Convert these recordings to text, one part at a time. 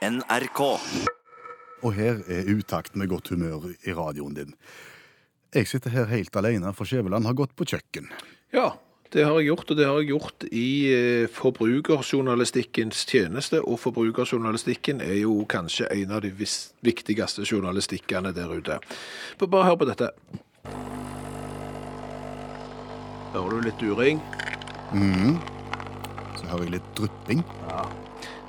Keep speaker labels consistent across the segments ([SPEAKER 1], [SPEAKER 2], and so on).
[SPEAKER 1] NRK.
[SPEAKER 2] Og her er utakt med godt humør i radioen din. Jeg sitter her helt alene, for Skjæveland har gått på kjøkken.
[SPEAKER 3] Ja, det har jeg gjort, og det har jeg gjort i eh, forbrukerjournalistikkens tjeneste. Og forbrukerjournalistikken er jo kanskje en av de viktigste journalistikkene der ute. Bare hør på dette. Hører du litt uring?
[SPEAKER 2] Så hører jeg litt drypping.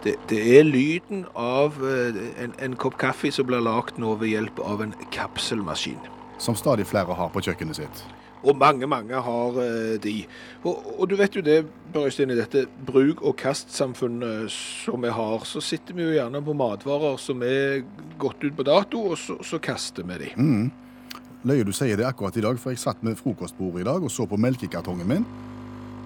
[SPEAKER 3] Det, det er lyden av eh, en, en kopp kaffe som blir lagd nå ved hjelp av en kapselmaskin.
[SPEAKER 2] Som stadig flere har på kjøkkenet sitt.
[SPEAKER 3] Og mange, mange har eh, de. Og, og du vet jo det, Børre Øystein, i dette bruk- og kastsamfunnet som vi har, så sitter vi jo gjerne på matvarer som er gått ut på dato, og så, så kaster vi de.
[SPEAKER 2] Løye du sier det akkurat i dag, for jeg satt med frokostbordet i dag og så på melkekartongen min.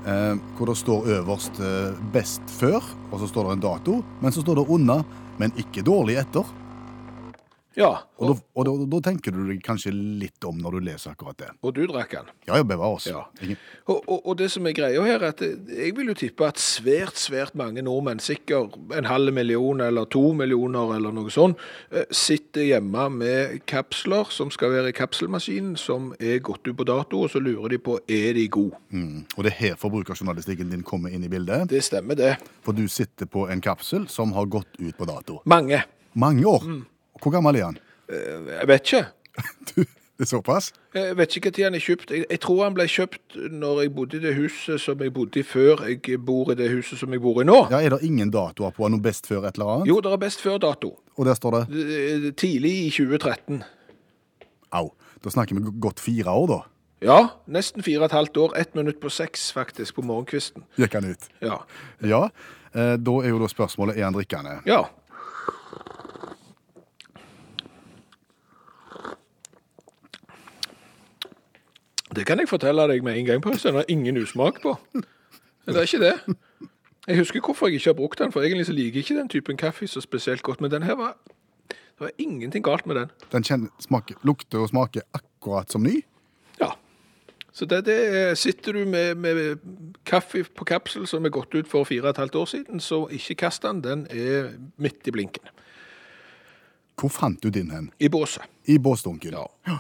[SPEAKER 2] Eh, hvor det står øverst eh, 'best før', og så står det en dato. Men så står det 'unna', men ikke 'dårlig etter'.
[SPEAKER 3] Ja,
[SPEAKER 2] Og,
[SPEAKER 3] og,
[SPEAKER 2] da, og da, tenker du deg kanskje litt om når du leser akkurat det.
[SPEAKER 3] og du drakk den.
[SPEAKER 2] Ja.
[SPEAKER 3] Ja.
[SPEAKER 2] Ingen,
[SPEAKER 3] Og, og, og det som er greia her, er at jeg vil jo tippe at svært, svært mange nordmenn, sikkert en halv million eller to millioner eller noe sånt, eh, sitter hjemme med kapsler som skal være i kapselmaskinen, som er gått ut på dato, og så lurer de på er de gode.
[SPEAKER 2] mm. Og det er her forbrukerjournalistikken din kommer inn i bildet.
[SPEAKER 3] Det stemmer, det.
[SPEAKER 2] For du sitter på en kapsel som har gått ut på dato.
[SPEAKER 3] Mange.
[SPEAKER 2] Mange år.
[SPEAKER 3] Mm.
[SPEAKER 2] Hvor gammel er han?
[SPEAKER 3] Eh, Jeg vet ikke.
[SPEAKER 2] Du, det er såpass?
[SPEAKER 3] Jeg vet ikke når han er kjøpt. Jeg, jeg tror han ble kjøpt når jeg bodde i det huset som jeg bodde i før jeg bor i det huset som jeg bor i nå.
[SPEAKER 2] Ja, Er det ingen datoer på noe best før et eller annet?
[SPEAKER 3] Jo, det er best før dato.
[SPEAKER 2] Og der står det
[SPEAKER 3] Eh, Tidlig i 2013.
[SPEAKER 2] Au. Da snakker vi godt fire år, da.
[SPEAKER 3] Ja, nesten fire og et halvt år. Ett minutt på seks, faktisk, på morgenkvisten.
[SPEAKER 2] Gikk han ut.
[SPEAKER 3] Ja.
[SPEAKER 2] Ja. Eh, da er jo da spørsmålet er han drikkende.
[SPEAKER 3] ja. Det kan jeg fortelle deg med en gang, på, Den er ingen usmak på. Det er ikke det. Jeg husker hvorfor jeg ikke har brukt den, for egentlig så liker jeg ikke den typen kaffe så spesielt godt, men den her var Det var ingenting galt med den.
[SPEAKER 2] Den kjenner, smaker, lukter og smaker akkurat som ny.
[SPEAKER 3] Ja. Så det, det er- sitter du med, med kaffe på kapsel som er gått ut for fire og et halvt år siden, så ikke kast den. Den er midt i blinken.
[SPEAKER 2] Hvor fant du din hen?
[SPEAKER 3] I båset.
[SPEAKER 2] I båsdunken?
[SPEAKER 3] Ja.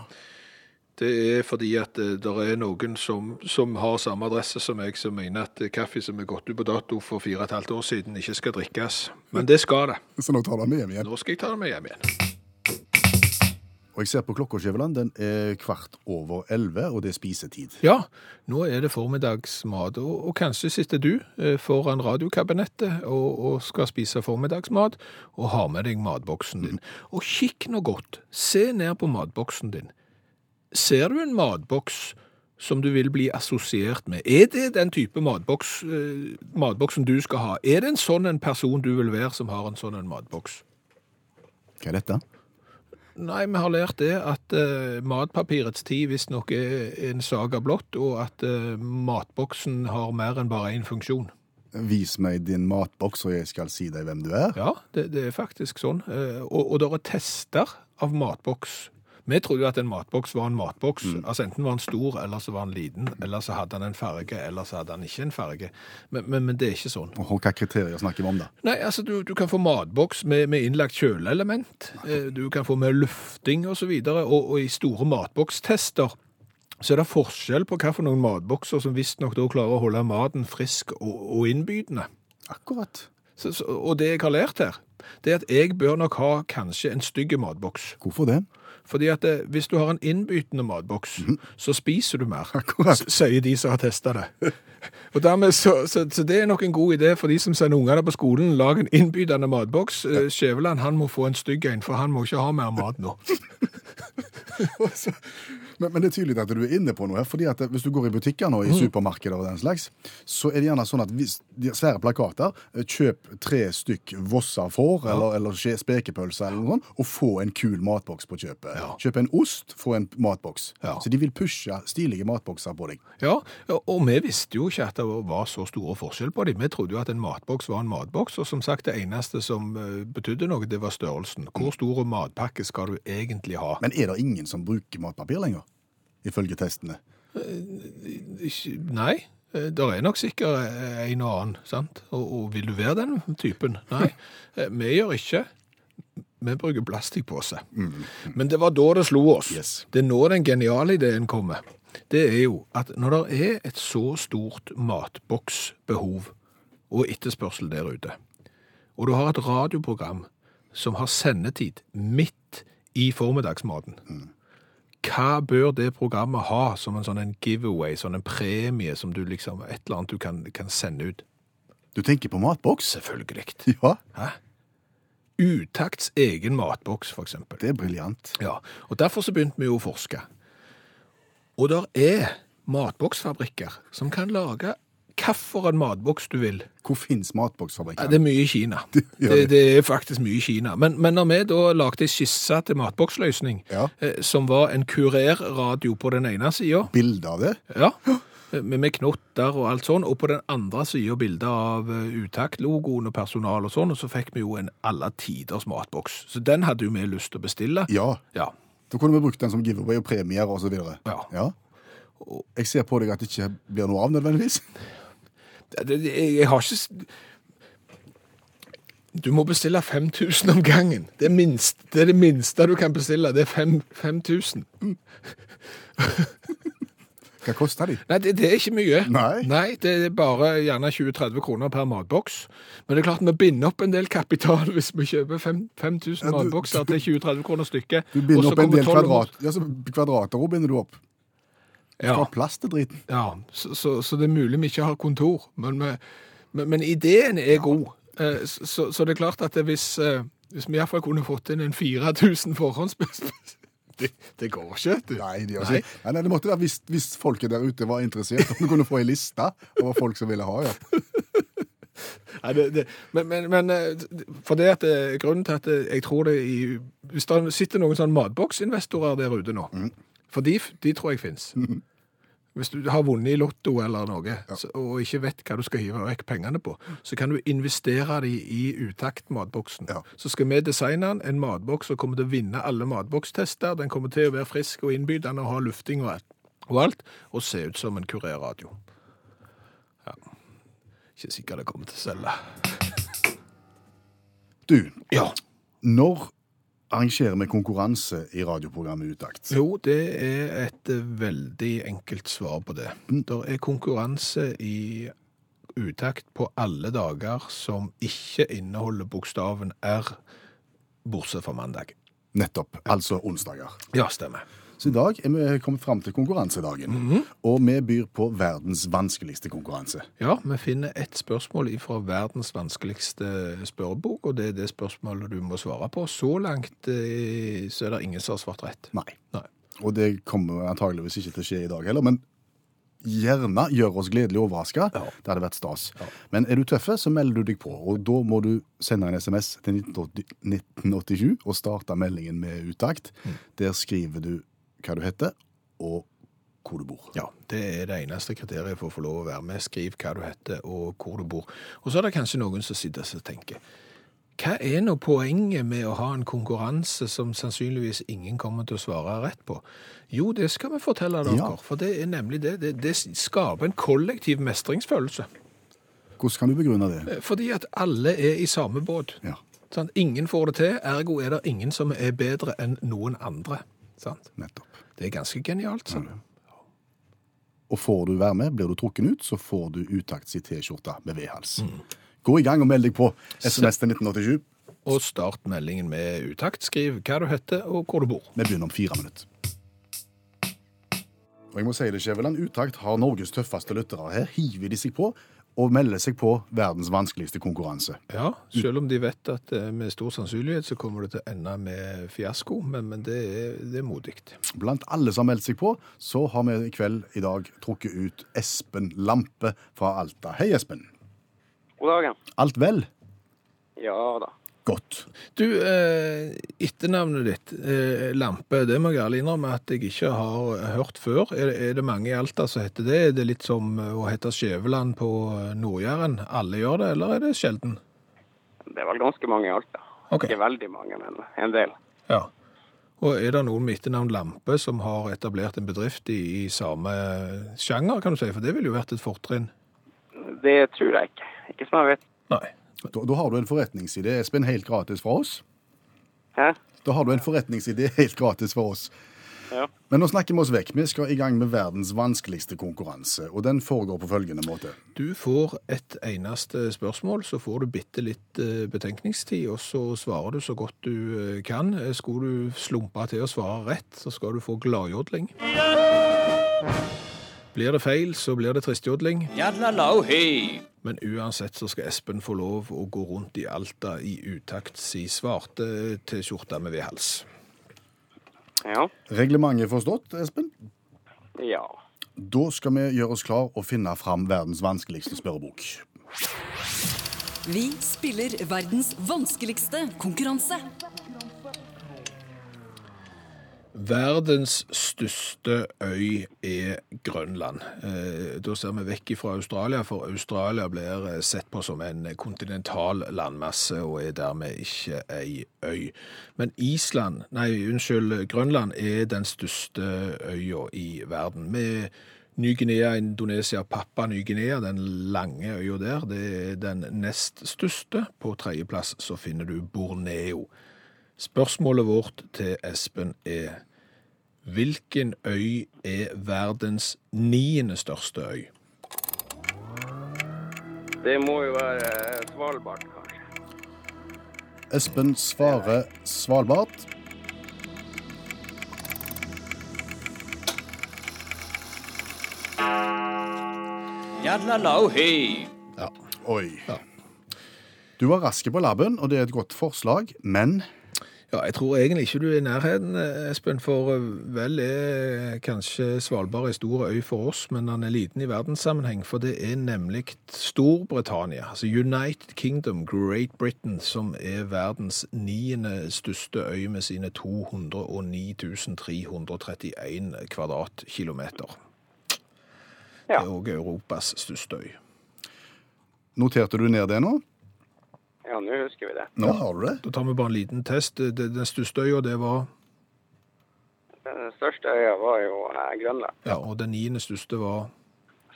[SPEAKER 3] Det er fordi at det er noen som, som har samme adresse som meg, som mener at kaffe som er gått ut på dato for fire og et halvt år siden, ikke skal drikkes. Men det skal det.
[SPEAKER 2] Så nå tar du den med hjem igjen.
[SPEAKER 3] Nå skal jeg ta det med hjem igjen.
[SPEAKER 2] Og jeg ser på klokka, Skjæveland, den er kvart over elleve, og det er spisetid.
[SPEAKER 3] Ja, nå er det formiddagsmat, og, og kanskje sitter du eh, foran radiokabinettet og, og skal spise formiddagsmat, og har med deg matboksen din. Og kikk nå godt, se ned på matboksen din. Ser du en matboks som du vil bli assosiert med? Er det den type matboks, eh, matboksen du skal ha? Er det en sånn en person du vil være som har en sånn en matboks?
[SPEAKER 2] Hva er dette?
[SPEAKER 3] Nei, vi har lært det at eh, matpapirets tid visstnok er en saga blått, og at eh, matboksen har mer enn bare én funksjon.
[SPEAKER 2] Vis meg din matboks, og jeg skal si deg hvem du er.
[SPEAKER 3] Ja, det, det er faktisk sånn. Eh, og, og det er tester av matboks. Vi trodde jo at en matboks var en matboks. Altså Enten var den stor, eller så var den liten, eller så hadde den en farge, eller så hadde den ikke en farge. Men, men, men det er ikke sånn.
[SPEAKER 2] Og Hvilke kriterier snakker vi om da?
[SPEAKER 3] Nei, altså du, du kan få matboks med, med innlagt kjøleelement. Eh, Du kan få med lufting og så videre. Og, og i store matbokstester så er det forskjell på hva for noen matbokser som visstnok da klarer å holde maten frisk og, og innbydende.
[SPEAKER 2] Akkurat.
[SPEAKER 3] Så, så, og det jeg har lært her, det er at jeg bør nok ha kanskje en stygg matboks.
[SPEAKER 2] Hvorfor det?
[SPEAKER 3] Fordi at eh, hvis du har en innbytende matboks, så spiser du mer, sier de som har testa det. Og dermed så, så, så det er nok en god idé for de som sender ungene på skolen. Lag en innbydende matboks. Eh, Skjæveland han må få en stygg en, for han må ikke ha mer mat nå.
[SPEAKER 2] Men, men det er tydelig at du er inne på noe her, fordi at hvis du går i butikker nå, i supermarkeder og den slags, så er det gjerne sånn at hvis de svære plakater, eh, kjøp tre stykk Vossa får, eller, eller spekepølse eller noe sånt, og få en kul matboks på kjøpet.
[SPEAKER 3] Ja.
[SPEAKER 2] Kjøp en ost, få en matboks.
[SPEAKER 3] Ja.
[SPEAKER 2] Så de vil pushe stilige matbokser på deg.
[SPEAKER 3] Ja, og vi visste jo ikke at det var så store forskjell på dem. Vi trodde jo at en matboks var en matboks, og som sagt, det eneste som eh, betydde noe, det var størrelsen. Hvor stor matpakke skal du egentlig ha?
[SPEAKER 2] Men er det ingen som bruker matpapir lenger? Ifølge testene.
[SPEAKER 3] Nei. Det Der er nok sikkert eh, en og annen, sant? Og, og vil du være den typen? Nei, eh, vi gjør ikke. Vi bruker plastikkpose. Men det var da det slo oss.
[SPEAKER 2] Yes.
[SPEAKER 3] Det er nå den geniale ideen kommer. Det er jo at når det er et så stort matboksbehov og etterspørsel der ute, og du har et radioprogram som har sendetid midt i formiddagsmaten, hva bør det programmet ha som en sånn en giveaway, sånn en premie som du liksom, et eller annet du kan, kan sende ut?
[SPEAKER 2] Du tenker på matboks?
[SPEAKER 3] Selvfølgelig.
[SPEAKER 2] Ja,
[SPEAKER 3] Hæ? Utakts egen matboks, for eksempel.
[SPEAKER 2] det er briljant.
[SPEAKER 3] Ja, og derfor så begynte vi jo å forske. Og der er matboksfabrikker som kan lage hvilken matboks du vil.
[SPEAKER 2] Hvor fins
[SPEAKER 3] Ja, det er mye i Kina.
[SPEAKER 2] gjør
[SPEAKER 3] Det,
[SPEAKER 2] det.
[SPEAKER 3] det er faktisk mye i Kina. Men, men når vi da lagde en skisse til matboksløsning,
[SPEAKER 2] Ja.
[SPEAKER 3] eh, som var en kurerradio på den ene sida,
[SPEAKER 2] Bilde av det?
[SPEAKER 3] ja, med, med knotter og alt sånn, og på den andre sida bilder av eh, utakt-logoen og personal og sånn, og så fikk vi jo en alle tiders matboks. Så den hadde jo vi lyst til å bestille.
[SPEAKER 2] Ja.
[SPEAKER 3] Ja.
[SPEAKER 2] Da kunne vi brukt den som giveaway og premier videre.
[SPEAKER 3] Ja.
[SPEAKER 2] ja. Jeg ser på deg at det ikke blir noe av nødvendigvis.
[SPEAKER 3] Jeg har ikke Du må bestille 5000 om gangen. Det minst, det er det minste du kan bestille. Det er fem- 5000.
[SPEAKER 2] Hva koster de?
[SPEAKER 3] Nei, det, det er ikke mye.
[SPEAKER 2] Nei.
[SPEAKER 3] Nei det er bare gjerne 20-30 kroner per matboks. Men det er klart vi binder opp en del kapital hvis vi kjøper 5000
[SPEAKER 2] Ja, du-
[SPEAKER 3] matbokser til 20-30 kroner stykket.
[SPEAKER 2] Du binder opp en del kvadrat, ja, så kvadrater binder du opp.
[SPEAKER 3] Ja,
[SPEAKER 2] har plass til driten.
[SPEAKER 3] ja så, så, så det er mulig vi ikke har kontor. Men, vi, men, men ideen er god. Eh, Så, så det er klart at hvis, eh, hvis vi i hvert fall kunne fått inn en 4000 forhåndsbestilt det, det går ikke. Du.
[SPEAKER 2] Nei, det,
[SPEAKER 3] Nei.
[SPEAKER 2] ikke. Nei, nei, det måtte være hvis, hvis folket der ute var interessert, om du kunne få ei liste over folk som ville ha. ja.
[SPEAKER 3] Nei, det, det, men, men, men eh, for det at eh, grunnen til at jeg tror det i Hvis det sitter noen sånn matboksinvestorer der ute nå, for de, de tror jeg fins. Hvis du har vunnet i Lotto eller noe, så, og ikke vet hva du skal hive vekk pengene på, så kan du investere de i utakt-matboksen.
[SPEAKER 2] Ja.
[SPEAKER 3] Så skal vi designe den, en matboks som kommer til å vinne alle matbokstester. Den kommer til å være frisk og innbydende og ha lufting og alt, og alt, og se ut som en kurerradio. Ja. Ikke sikkert det kommer til å selge.
[SPEAKER 2] Du,
[SPEAKER 3] Ja.
[SPEAKER 2] når arrangerer vi konkurranse i radioprogrammet Utakt?
[SPEAKER 3] Jo, det er et eh, veldig enkelt svar på det. Det er konkurranse i utakt på alle dager som ikke inneholder bokstaven R, bortsett fra mandag.
[SPEAKER 2] Nettopp. Altså onsdager.
[SPEAKER 3] Ja, stemmer.
[SPEAKER 2] Så i dag er vi kommet fram til konkurransedagen. Og vi byr på verdens vanskeligste konkurranse.
[SPEAKER 3] Ja, vi finner et spørsmål fra verdens vanskeligste spørrebok, og det er det spørsmålet du må svare på. Så langt eh, så er det ingen som har svart rett.
[SPEAKER 2] Nei.
[SPEAKER 3] Nei.
[SPEAKER 2] Og det kommer antageligvis ikke til å skje i dag heller. Men gjerne gjør oss gledelig overraska.
[SPEAKER 3] Ja.
[SPEAKER 2] Det hadde vært stas. Men er du tøffe, så melder du deg på. Og da må du sende en SMS til 1987 og starte meldingen med utakt. Der skriver du hva du heter, og hvor du bor.
[SPEAKER 3] Ja, det er det eneste kriteriet for å få lov å være med. Skriv hva du heter og hvor du bor. Og så er det kanskje noen som sitter og tenker, hva er nå poenget med å ha en konkurranse som sannsynligvis ingen kommer til å svare rett på? Jo, det skal vi fortelle dere,
[SPEAKER 2] Ja.
[SPEAKER 3] for det er nemlig det. Det, det skaper en kollektiv mestringsfølelse.
[SPEAKER 2] Hvordan kan du begrunne det?
[SPEAKER 3] Eh, Fordi at alle er i samme båt.
[SPEAKER 2] Ja,
[SPEAKER 3] Sånn, Ingen får det til, ergo er det ingen som er bedre enn noen andre. Sant?
[SPEAKER 2] nettopp.
[SPEAKER 3] Det er ganske genialt, Sånn. du.
[SPEAKER 2] Og får du være med, blir du trukken ut, så får du Utakt sin T-skjorte med V-hals. Gå i gang og meld deg på SMS til 1987.
[SPEAKER 3] Og start meldingen med utakt. Skriv hva du heter og hvor du bor.
[SPEAKER 2] Vi begynner om fire minutter. Og jeg må si det, Skjæveland, Utakt har Norges tøffeste lyttere. Her hiver de seg på og melder seg på verdens vanskeligste konkurranse.
[SPEAKER 3] Ja, selv om de vet at eh, med stor sannsynlighet så kommer det til å ende med fiasko, men, men det, er, det er modig.
[SPEAKER 2] Blant alle som har meldt seg på, så har vi i kveld i dag trukket ut Espen Lampe fra Alta. Hei, Espen.
[SPEAKER 1] God dag.
[SPEAKER 2] Alt vel?
[SPEAKER 1] Ja da.
[SPEAKER 2] Godt.
[SPEAKER 3] Du, eh, etternavnet ditt, eh, Lampe, det må jeg ærlig innrømme at jeg ikke har hørt før. Er, det- det mange i Alta som heter det? Er det litt som eh, å hete Skjæveland på Nord-Jæren? Alle gjør det, eller er det sjelden?
[SPEAKER 1] Det er vel ganske mange i Alta.
[SPEAKER 3] Okay.
[SPEAKER 1] Ikke veldig mange, men en del.
[SPEAKER 3] Ja. Og er det noen med etternavn Lampe som har etablert en bedrift i, i samme sjanger, kan du si? For det ville jo vært et fortrinn.
[SPEAKER 1] Det tror jeg ikke. Ikke som jeg vet.
[SPEAKER 3] Nei.
[SPEAKER 2] Da, da har du en forretningsidé, Espen, helt gratis fra oss.
[SPEAKER 1] Hæ?
[SPEAKER 2] Da har du en forretningsidé helt gratis for oss.
[SPEAKER 1] Ja.
[SPEAKER 2] Men nå snakker vi oss vekk. Vi skal i gang med verdens vanskeligste konkurranse, og den foregår på følgende måte.
[SPEAKER 3] Du får et eneste spørsmål, så får du bitte litt eh, betenkningstid, og så svarer du så godt du eh, kan. Eh, Skulle du slumpe til å svare rett, så skal du få gladjodling. Blir det feil, så blir det tristjodling. Men uansett så skal Espen få lov å gå rundt i Alta i utakt si svarte T-skjorte med vedhals.
[SPEAKER 1] Ja.
[SPEAKER 2] Reglementet forstått, Espen?
[SPEAKER 1] Ja.
[SPEAKER 2] Da skal vi gjøre oss klar og finne fram verdens vanskeligste spørrebok.
[SPEAKER 4] Vi spiller verdens vanskeligste konkurranse.
[SPEAKER 3] Verdens største øy er Grønland. Eh, Da ser vi vekk fra Australia, for Australia blir eh, sett på som en kontinental landmasse og er dermed ikke ei øy. Men Island, nei, unnskyld, Grønland er den største øya i verden. Med Ny-Guinea, Indonesia, Pappa Ny-Guinea, den lange øya der, det er den nest største. På tredjeplass så finner du Borneo. Spørsmålet vårt til Espen er Hvilken øy er verdens niende største øy?
[SPEAKER 1] Det må jo være Svalbard, kanskje.
[SPEAKER 2] Espen svarer Svalbard.
[SPEAKER 3] Ja.
[SPEAKER 2] Oi.
[SPEAKER 3] Ja.
[SPEAKER 2] Du var rask på labben, og det er et godt forslag, men
[SPEAKER 3] ja, jeg tror egentlig ikke du er i nærheten, Espen, for eh, vel er kanskje Svalbard ei stor øy for oss, men han er liten i verdenssammenheng, for det er nemlig Storbritannia, altså United Kingdom, Great Britain, som er verdens niende største øy med sine 209 331 kvadratkilometer. Det er også Europas største øy.
[SPEAKER 2] noterte du ned det nå?
[SPEAKER 1] Ja, nå husker vi det.
[SPEAKER 2] Nå har du det.
[SPEAKER 3] Da tar vi bare en liten test. Den største øya, det var
[SPEAKER 1] Den største øya var jo eh, Grønland.
[SPEAKER 3] Ja, og den niende største var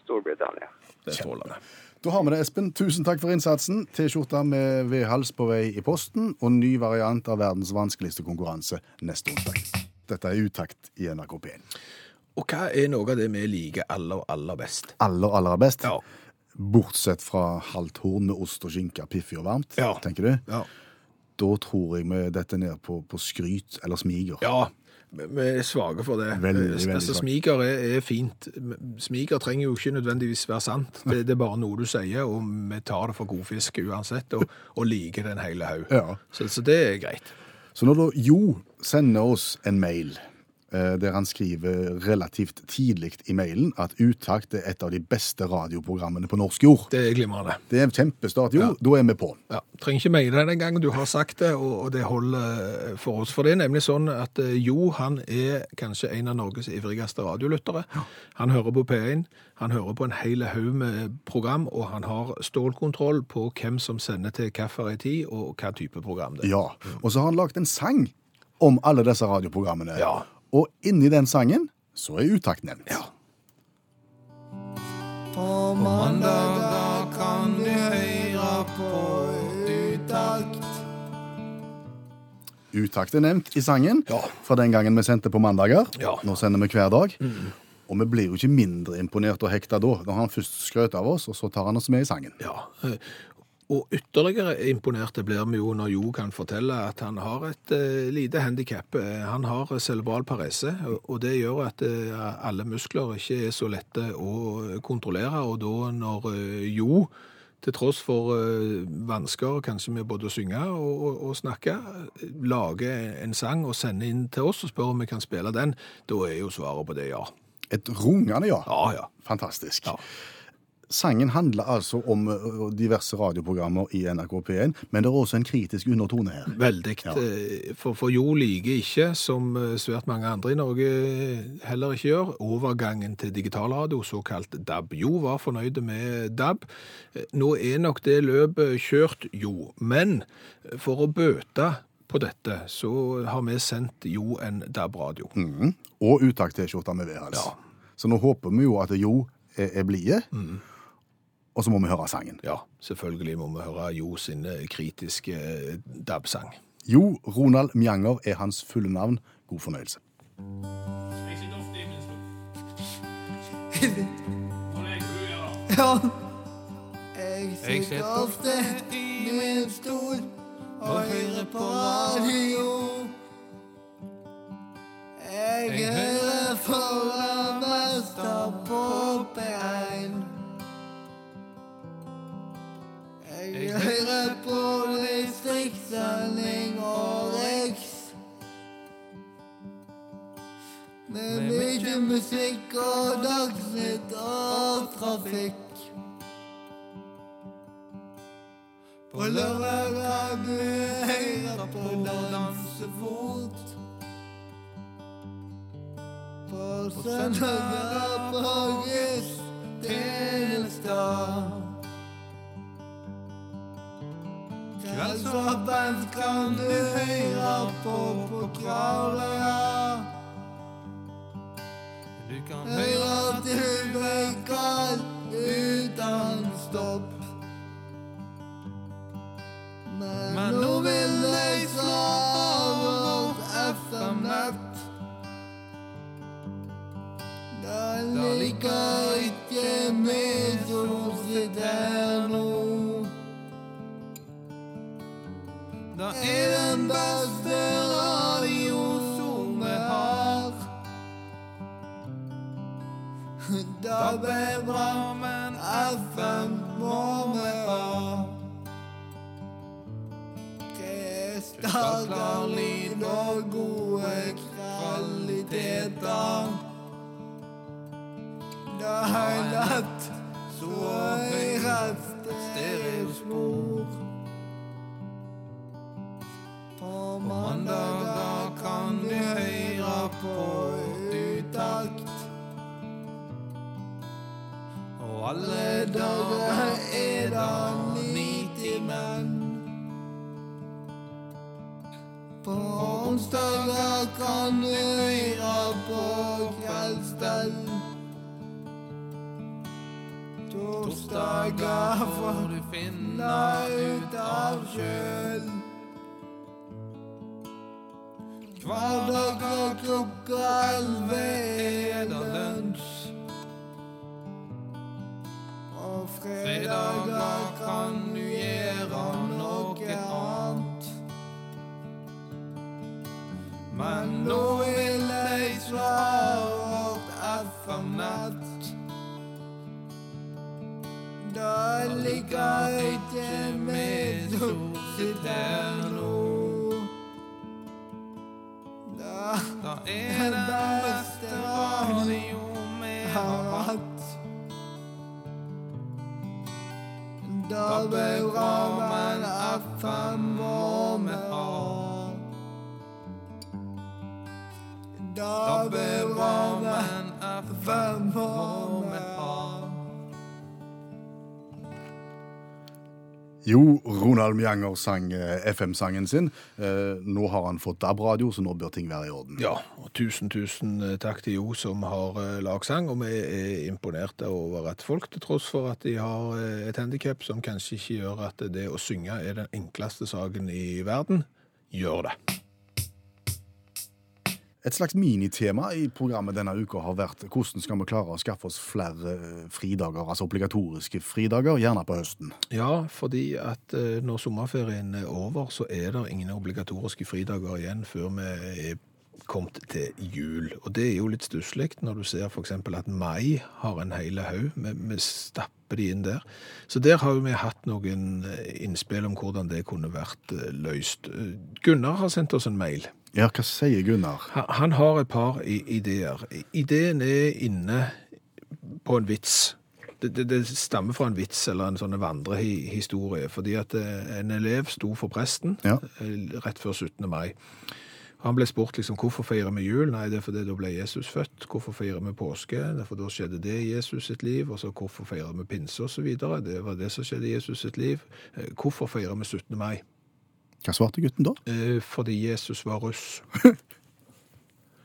[SPEAKER 1] Storbritannia.
[SPEAKER 3] Det er strålende.
[SPEAKER 2] Da har vi det, Espen. Tusen takk for innsatsen. T-skjorta med vedhals på vei i posten, og ny variant av verdens vanskeligste konkurranse neste onsdag. Dette er Utakt i NRK P1.
[SPEAKER 3] Og hva er noe av det vi liker aller, aller best?
[SPEAKER 2] Aller, aller best.
[SPEAKER 3] Ja.
[SPEAKER 2] Bortsett fra halvt horn med ost og skinke, piffig og varmt,
[SPEAKER 3] Ja.
[SPEAKER 2] tenker du?
[SPEAKER 3] Ja.
[SPEAKER 2] Da tror jeg vi detter ned på, på skryt eller smiger.
[SPEAKER 3] Ja, vi er svake for det.
[SPEAKER 2] Veldig,
[SPEAKER 3] Eh,
[SPEAKER 2] veldig
[SPEAKER 3] altså. Smiger er, er fint. Smiger trenger jo ikke nødvendigvis være sant. Det, det er bare noe du sier, og vi tar det for god fisk uansett, og, og liker den hele haug.
[SPEAKER 2] Ja.
[SPEAKER 3] Så, så det er greit.
[SPEAKER 2] Så når da Jo sender oss en mail eh, der han skriver relativt tidlig i mailen at Utakt er et av de beste radioprogrammene på norsk jord.
[SPEAKER 3] Det er glimrende.
[SPEAKER 2] Det er en kjempestart, jo.
[SPEAKER 3] Ja.
[SPEAKER 2] Da er vi på.
[SPEAKER 3] Ja, trenger ikke maile den gangen du har sagt det, og, det holder for oss. For det er nemlig sånn at eh, Jo, han er kanskje en av Norges ivrigste radiolyttere. Han hører på P1, han hører på en hel haug med program, og han har stålkontroll på hvem som sender til hvilken tid, og hva type program det er.
[SPEAKER 2] Ja. Og så har han lagd en sang om alle disse radioprogrammene.
[SPEAKER 3] Ja.
[SPEAKER 2] Og inni den sangen så er Utakt nevnt.
[SPEAKER 3] Ja.
[SPEAKER 5] På mandager kan du høre på utakt.
[SPEAKER 2] Utakt er nevnt i sangen
[SPEAKER 3] Ja.
[SPEAKER 2] fra den gangen vi sendte på mandager.
[SPEAKER 3] Ja.
[SPEAKER 2] Nå sender vi hver dag. Og vi blir jo ikke mindre imponert og hekta da, når han først skrøt av oss, og så tar han oss med i sangen.
[SPEAKER 3] Ja, og ytterligere imponerte blir vi jo når Jo kan fortelle at han har et uh, lite handikap. Eh, Han har cerebral parese, og- det gjør at uh, alle muskler ikke er så lette å kontrollere, og da når uh, Jo til tross for vansker kanskje med både å synge og, og, og snakke, lager en sang og sender inn til oss og spør om vi kan spille den, da er jo svaret på det ja.
[SPEAKER 2] Et rungende ja.
[SPEAKER 3] Ja, ja.
[SPEAKER 2] Fantastisk.
[SPEAKER 3] Ja.
[SPEAKER 2] Sangen handler altså om diverse radioprogrammer i NRK P1, men det er også en kritisk undertone her.
[SPEAKER 3] Veldig.
[SPEAKER 2] Ja.
[SPEAKER 3] eh, For, for Jo liker ikke, som eh, svært mange andre i Norge heller ikke gjør, overgangen til digitalradio, såkalt DAB. Jo var fornøyd med DAB. Eh, Nå er nok det løpet kjørt, jo. Men for å bøte på dette, så har vi sendt Jo en DAB-radio.
[SPEAKER 2] Mhm. Og utakt-T-skjorte med vedhals.
[SPEAKER 3] Ja.
[SPEAKER 2] Så nå håper vi jo at Jo er, er blide, og så må vi høre sangen.
[SPEAKER 3] Ja, selvfølgelig må vi høre Jo sin eh, kritiske eh, DAB-sang.
[SPEAKER 2] Jo Ronald Mjanger er hans fulle navn. God fornøyelse.
[SPEAKER 5] Ja. Jeg sitter ofte i min stol og hører på radio. Jeg hører foran mester på på distriktssending og Riks. Med mye musikk og dagsnytt og trafikk. På lørdag kan du høre på dansefot. På søndag på gudstjenester. Kazwa pędką, gdy hejra popokrała. Krystallklar lyd og gode kvaliteter. Det er lett så rett stereospor. På mandager kan du høre på utakt. Og alle dager er det nitimen. På onsdager kan du høre på kveldsstell. Torsdager får du finne ut av sjøl. Hverdager klokka elleve er det lunsj. Og fredager kan du gjøre Men nå vil jeg svare vårt FM-nett. Det liker ikke vi som sitter her nå. Det er den beste radio vi har hatt. Det blir bra, men Det blir bra, men FM må.
[SPEAKER 2] Jo, Ronald Mjanger sang eh, FM-sangen sin. Eh, nå har han fått DAB-radio, så nå bør ting være i orden.
[SPEAKER 3] Ja, og tusen, tusen eh, takk til Jo som har lagsang. og vi er imponerte over at folk, til tross for at de har et handikap som kanskje ikke gjør at det å synge er den enkleste saken i verden, gjør det.
[SPEAKER 2] Et slags minitema i programmet denne uka har vært hvordan skal vi klare å skaffe oss flere eh, fridager, altså obligatoriske fridager, gjerne på høsten.
[SPEAKER 3] Ja, fordi at eh, når sommerferien er over, så er det ingen obligatoriske fridager igjen før vi er kommet til jul. Og det er jo litt stusslig når du ser eksempel at mai har en hele haug. Vi, vi stapper de inn der. Så der har vi hatt noen eh, innspill om hvordan det kunne vært løst. Gunnar har sendt oss en mail.
[SPEAKER 2] Ja, hva sier Gunnar?
[SPEAKER 3] Han, han har et par ideer. Ideen er inne på en vits. Det, det, det stammer fra en vits eller en sånn vandrehistorie, fordi at eh, en elev sto for presten
[SPEAKER 2] Ja.
[SPEAKER 3] eh, rett før 17. mai. Han ble spurt liksom, hvorfor feirer vi jul? Nei, det er fordi da ble Jesus født. Hvorfor feirer vi påske? Det er for da skjedde det i Jesus sitt liv. Og så hvorfor feirer vi pinse videre? Det var det som skjedde i Jesus sitt liv. Eh, Hvorfor feirer vi 17. mai?
[SPEAKER 2] Hva svarte gutten da?
[SPEAKER 3] eh, fordi Jesus var russ.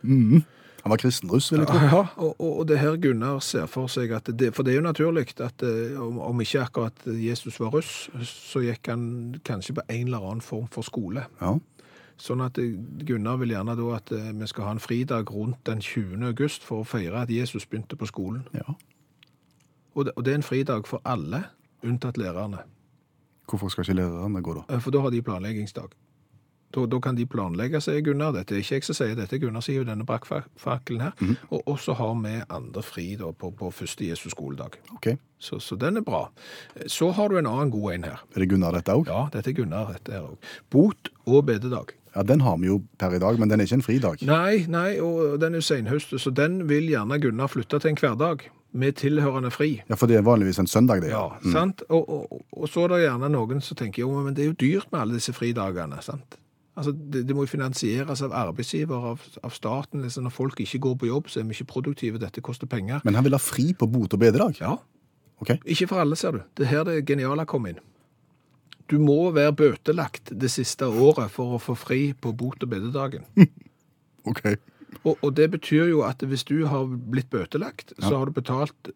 [SPEAKER 2] Han var kristenruss, vil jeg tro.
[SPEAKER 3] Ja, og, og og det her Gunnar ser for seg at det, For det er jo naturlig at eh, om, om ikke akkurat Jesus var russ, så gikk han kanskje på en eller annen form for skole.
[SPEAKER 2] Ja.
[SPEAKER 3] Sånn at eh, Gunnar vil gjerne da at vi skal ha en fridag rundt den 20. august for å feire at Jesus begynte på skolen.
[SPEAKER 2] ja.
[SPEAKER 3] Og det, og det er en fridag for alle, unntatt lærerne.
[SPEAKER 2] Hvorfor skal ikke lærerne gå, da?
[SPEAKER 3] Eh, For da har de planleggingsdag. Da, da kan de planlegge, sier Gunnar. Dette er ikke jeg som sier dette, Gunnar sier jo denne brakkfakkelen her. Og, og så har vi andre fri da på, på første Jesus skoledag.
[SPEAKER 2] Ok.
[SPEAKER 3] Så, så den er bra. Eh, Så har du en annen god en her.
[SPEAKER 2] Er det Gunnar dette òg?
[SPEAKER 3] Ja, dette er Gunnar, dette her òg. Bot og bededag.
[SPEAKER 2] Ja, den har vi jo per i dag, men den er ikke en fridag.
[SPEAKER 3] Nei, nei, og den er jo senhøstet, så den vil gjerne Gunnar flytte til en hverdag med tilhørende fri.
[SPEAKER 2] Ja, for det er vanligvis en søndag, det.
[SPEAKER 3] Ja, sant? Og, og, og så er det gjerne noen som tenker, jo, men det er jo dyrt med alle disse fridagene, sant? Altså, det, det må jo finansieres av arbeidsgiver, av, av staten. Liksom. Når folk ikke går på jobb, så er vi ikke produktive. Dette koster penger.
[SPEAKER 2] Men han vil ha fri på bot og bededag?
[SPEAKER 3] Ja,
[SPEAKER 2] Ok.
[SPEAKER 3] ikke for alle, ser du. Det er her det geniale kom inn. Du må være bøtelagt det siste året for å få fri på bot- og bededagen.
[SPEAKER 2] Ok.
[SPEAKER 3] Og, og det betyr jo at hvis du har blitt bøtelagt, så har du betalt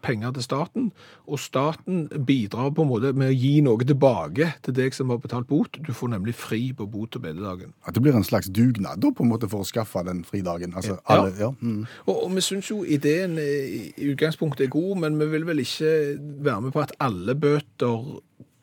[SPEAKER 3] penger til staten, og staten bidrar på en måte med å gi noe tilbake til deg som har betalt bot. Du får nemlig fri på bot- og bededagen.
[SPEAKER 2] At det blir en slags dugnad da, på en måte for å skaffe den fridagen. Altså,
[SPEAKER 3] Ja.
[SPEAKER 2] alle, ja. Mm.
[SPEAKER 3] Og, og vi syns jo ideen i utgangspunktet er god, men vi vil vel ikke være med på at alle bøter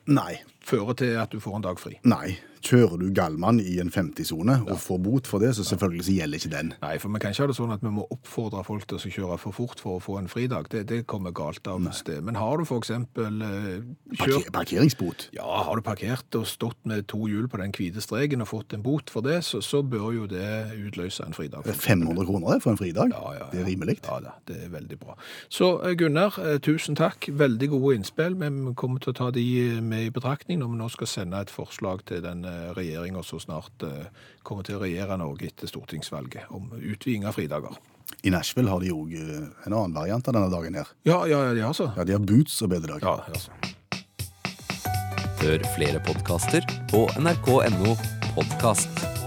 [SPEAKER 2] Nei.
[SPEAKER 3] Fører til at du får en dag fri.
[SPEAKER 2] Nei. Kjører du gallmann i en 50-sone og får bot for det, så selvfølgelig så gjelder ikke den.
[SPEAKER 3] Nei, for vi kan ikke ha det sånn at vi må oppfordre folk til å kjøre for fort for å få en fridag. Det, det kommer galt av hvis det. Men har du eksempel eh,
[SPEAKER 2] Parker, parkeringsbot.
[SPEAKER 3] Ja, har du parkert og stått med to hjul på den hvite streken og fått en bot for det, så, så bør jo det utløse en fridag.
[SPEAKER 2] Er 500 kroner det for en fridag.
[SPEAKER 3] Ja, ja.
[SPEAKER 2] Det er rimelig.
[SPEAKER 3] Ja da, det er veldig bra. Så eh, Gunnar, eh, tusen takk. Veldig gode innspill. Vi kommer til å ta de med i betraktning når vi nå skal sende et forslag til den regjeringa som snart eh, kommer til å regjere Norge etter stortingsvalget om utviding av fridager.
[SPEAKER 2] I Nashville har de òg en annen variant av denne dagen her.
[SPEAKER 3] Ja, ja, ja, ja, altså.
[SPEAKER 2] Ja, De har boots og bededag.
[SPEAKER 3] Ja, altså.
[SPEAKER 6] Hør flere podkaster på nrk.no podkast.